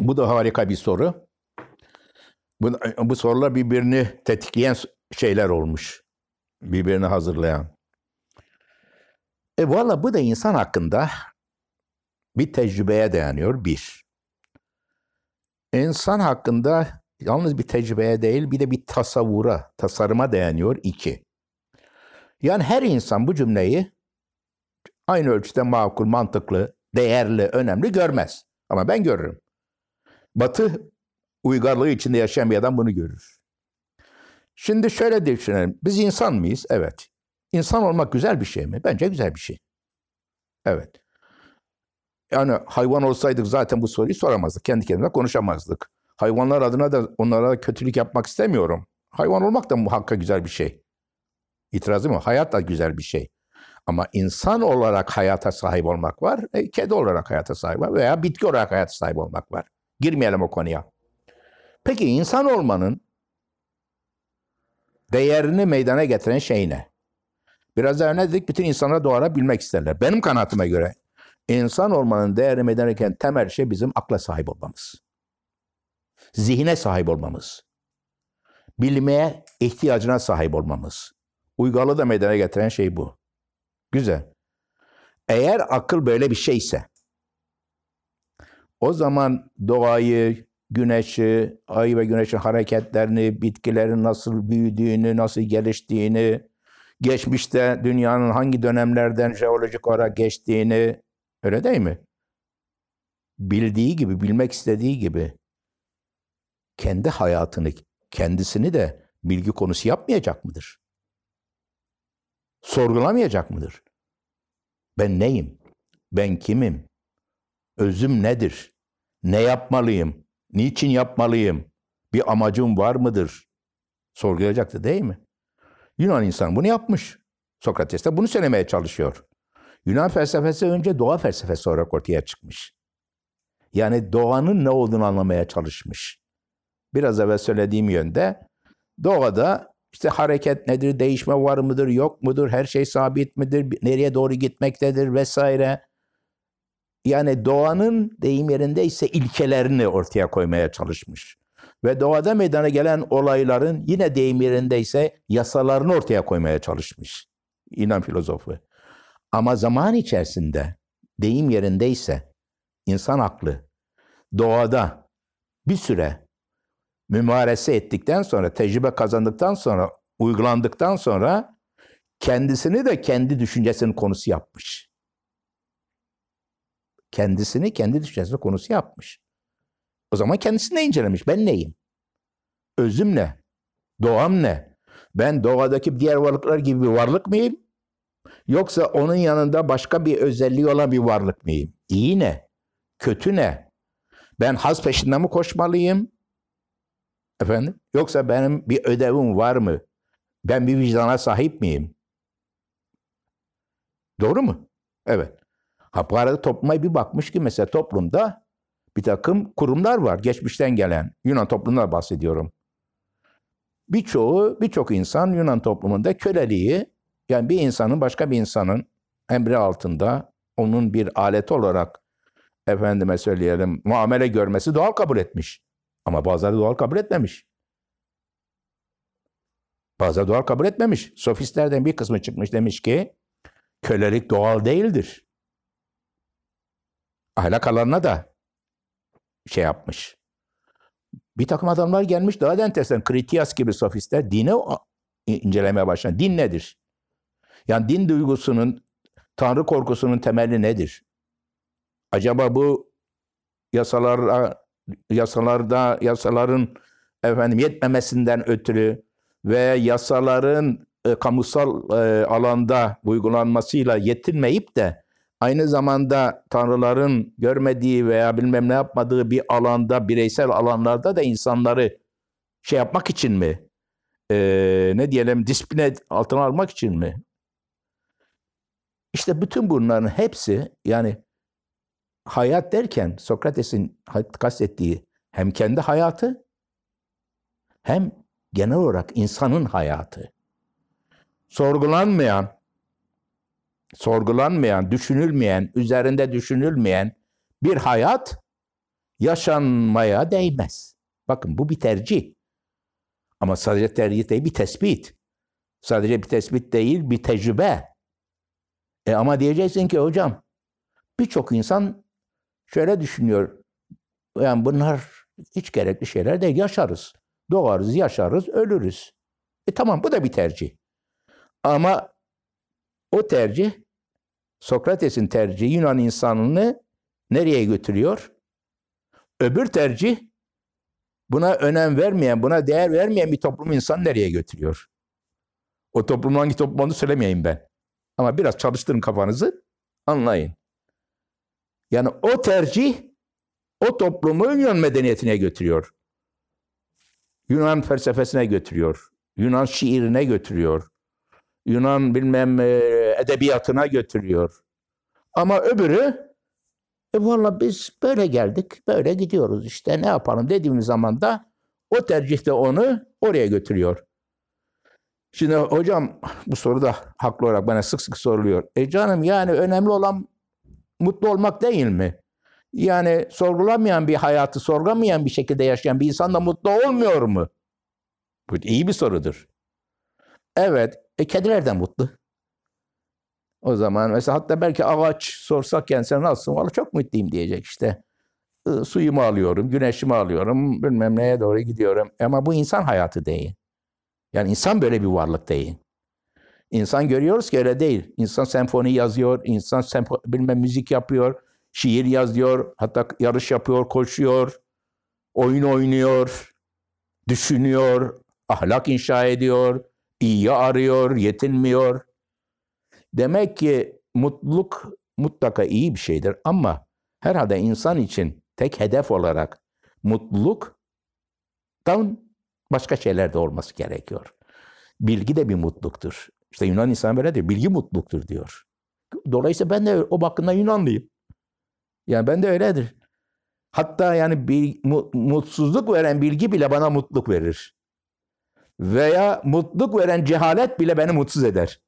Bu da harika bir soru. Bu, bu sorular birbirini tetikleyen şeyler olmuş. Birbirini hazırlayan. E valla bu da insan hakkında bir tecrübeye dayanıyor bir. İnsan hakkında yalnız bir tecrübeye değil bir de bir tasavvura, tasarıma dayanıyor iki. Yani her insan bu cümleyi aynı ölçüde makul, mantıklı, değerli, önemli görmez. Ama ben görürüm. Batı uygarlığı içinde yaşayan bir adam bunu görür. Şimdi şöyle düşünelim. Biz insan mıyız? Evet. İnsan olmak güzel bir şey mi? Bence güzel bir şey. Evet. Yani hayvan olsaydık zaten bu soruyu soramazdık. Kendi kendimize konuşamazdık. Hayvanlar adına da onlara kötülük yapmak istemiyorum. Hayvan olmak da muhakkak güzel bir şey. İtirazım yok. Hayat da güzel bir şey. Ama insan olarak hayata sahip olmak var, e, kedi olarak hayata sahip var veya bitki olarak hayata sahip olmak var. Girmeyelim o konuya. Peki insan olmanın değerini meydana getiren şey ne? Biraz daha ne dedik? Bütün insanlar doğara bilmek isterler. Benim kanaatıma göre insan olmanın değerini meydana getiren temel şey bizim akla sahip olmamız. Zihine sahip olmamız. Bilmeye ihtiyacına sahip olmamız. Uygarlığı da meydana getiren şey bu. Güzel. Eğer akıl böyle bir şeyse o zaman doğayı, güneşi, ay ve güneşin hareketlerini, bitkilerin nasıl büyüdüğünü, nasıl geliştiğini, geçmişte dünyanın hangi dönemlerden jeolojik olarak geçtiğini, öyle değil mi? Bildiği gibi, bilmek istediği gibi kendi hayatını, kendisini de bilgi konusu yapmayacak mıdır? Sorgulamayacak mıdır? Ben neyim? Ben kimim? Özüm nedir? Ne yapmalıyım? Niçin yapmalıyım? Bir amacım var mıdır? Sorgulayacaktı değil mi? Yunan insan bunu yapmış. Sokrates de bunu söylemeye çalışıyor. Yunan felsefesi önce doğa felsefesi olarak ortaya çıkmış. Yani doğanın ne olduğunu anlamaya çalışmış. Biraz evvel söylediğim yönde doğada işte hareket nedir, değişme var mıdır, yok mudur, her şey sabit midir, nereye doğru gitmektedir vesaire. Yani doğanın deyim yerinde ise ilkelerini ortaya koymaya çalışmış. Ve doğada meydana gelen olayların yine deyim yerinde ise yasalarını ortaya koymaya çalışmış. İnan filozofu. Ama zaman içerisinde deyim yerindeyse insan aklı doğada bir süre mümarese ettikten sonra, tecrübe kazandıktan sonra, uygulandıktan sonra kendisini de kendi düşüncesinin konusu yapmış. Kendisini kendi düşüncesinin konusu yapmış. O zaman kendisini de incelemiş. Ben neyim? Özüm ne? Doğam ne? Ben doğadaki diğer varlıklar gibi bir varlık mıyım? Yoksa onun yanında başka bir özelliği olan bir varlık mıyım? İyi ne? Kötü ne? Ben haz peşinde mi koşmalıyım? Efendim? Yoksa benim bir ödevim var mı? Ben bir vicdana sahip miyim? Doğru mu? Evet. Ha bu arada topluma bir bakmış ki mesela toplumda bir takım kurumlar var. Geçmişten gelen Yunan toplumlar bahsediyorum. Birçoğu, birçok insan Yunan toplumunda köleliği yani bir insanın başka bir insanın emri altında onun bir alet olarak efendime söyleyelim muamele görmesi doğal kabul etmiş. Ama bazıları doğal kabul etmemiş. Bazıları doğal kabul etmemiş. Sofistlerden bir kısmı çıkmış demiş ki kölelik doğal değildir. Ahlak alanına da şey yapmış. Bir takım adamlar gelmiş daha da enteresan. Kritias gibi sofistler dine incelemeye başladı. Din nedir? Yani din duygusunun, tanrı korkusunun temeli nedir? Acaba bu yasalara yasalarda yasaların efendim yetmemesinden ötürü ve yasaların e, kamusal e, alanda uygulanmasıyla yetinmeyip de aynı zamanda tanrıların görmediği veya bilmem ne yapmadığı bir alanda, bireysel alanlarda da insanları şey yapmak için mi? E, ne diyelim disipline altına almak için mi? İşte bütün bunların hepsi yani hayat derken Sokrates'in kastettiği hem kendi hayatı hem genel olarak insanın hayatı. Sorgulanmayan, sorgulanmayan, düşünülmeyen, üzerinde düşünülmeyen bir hayat yaşanmaya değmez. Bakın bu bir tercih. Ama sadece tercih değil bir tespit. Sadece bir tespit değil bir tecrübe. E ama diyeceksin ki hocam birçok insan şöyle düşünüyor. Yani bunlar hiç gerekli şeyler değil. Yaşarız. Doğarız, yaşarız, ölürüz. E tamam bu da bir tercih. Ama o tercih Sokrates'in tercihi Yunan insanını nereye götürüyor? Öbür tercih buna önem vermeyen, buna değer vermeyen bir toplum insan nereye götürüyor? O toplumun hangi toplum olduğunu söylemeyeyim ben. Ama biraz çalıştırın kafanızı, anlayın. Yani o tercih o toplumu Yunan medeniyetine götürüyor. Yunan felsefesine götürüyor. Yunan şiirine götürüyor. Yunan bilmem e, edebiyatına götürüyor. Ama öbürü e valla biz böyle geldik, böyle gidiyoruz işte ne yapalım dediğimiz zaman da o tercihte onu oraya götürüyor. Şimdi hocam bu soru da haklı olarak bana sık sık soruluyor. E canım yani önemli olan mutlu olmak değil mi? Yani sorgulamayan bir hayatı, sorgulamayan bir şekilde yaşayan bir insan da mutlu olmuyor mu? Bu iyi bir sorudur. Evet, e kediler de mutlu. O zaman mesela hatta belki ağaç sorsak kendisine nasılsın? Valla çok mutluyum diyecek işte. Suyumu alıyorum, güneşimi alıyorum, bilmem neye doğru gidiyorum. Ama bu insan hayatı değil. Yani insan böyle bir varlık değil. İnsan görüyoruz ki öyle değil. İnsan senfoni yazıyor, insan senfo bilmem müzik yapıyor, şiir yazıyor, hatta yarış yapıyor, koşuyor, oyun oynuyor, düşünüyor, ahlak inşa ediyor, iyiyi arıyor, yetinmiyor. Demek ki mutluluk mutlaka iyi bir şeydir ama herhalde insan için tek hedef olarak mutluluktan başka şeyler de olması gerekiyor. Bilgi de bir mutluluktur. İşte Yunan insan böyle diyor. Bilgi mutluluktur diyor. Dolayısıyla ben de o bakımdan Yunanlıyım. Yani ben de öyledir. Hatta yani bir, mu, mutsuzluk veren bilgi bile bana mutluluk verir. Veya mutluluk veren cehalet bile beni mutsuz eder.